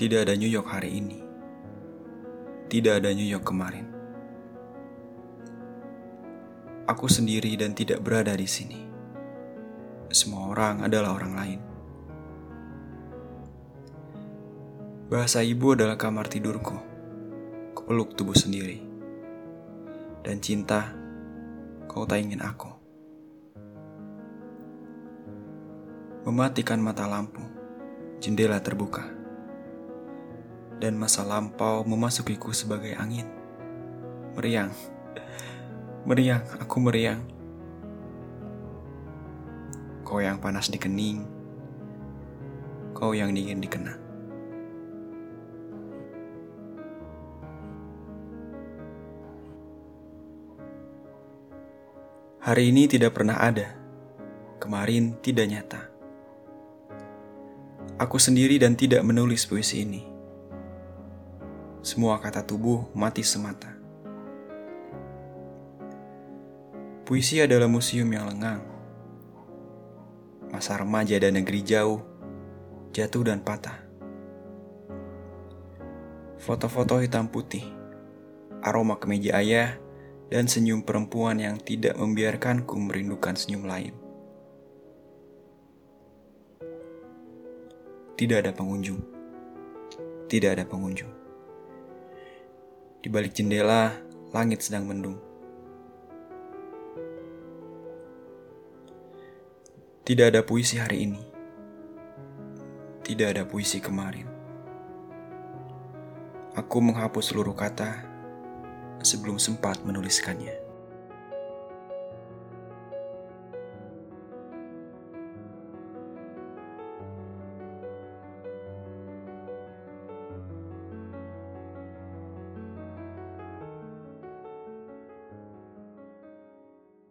Tidak ada New York hari ini. Tidak ada New York kemarin. Aku sendiri dan tidak berada di sini. Semua orang adalah orang lain. Bahasa ibu adalah kamar tidurku. Kupeluk tubuh sendiri. Dan cinta, kau tak ingin aku. Mematikan mata lampu, jendela terbuka. Dan masa lampau memasukiku sebagai angin. Meriang. Meriang, aku meriang. Kau yang panas di kening, kau yang dingin dikena. Hari ini tidak pernah ada, kemarin tidak nyata. Aku sendiri dan tidak menulis puisi ini. Semua kata tubuh mati semata. Puisi adalah museum yang lengang. Masa remaja dan negeri jauh, jatuh dan patah. Foto-foto hitam putih, aroma kemeja ayah, dan senyum perempuan yang tidak membiarkanku merindukan senyum lain. Tidak ada pengunjung. Tidak ada pengunjung. Di balik jendela, langit sedang mendung. Tidak ada puisi hari ini. Tidak ada puisi kemarin. Aku menghapus seluruh kata sebelum sempat menuliskannya.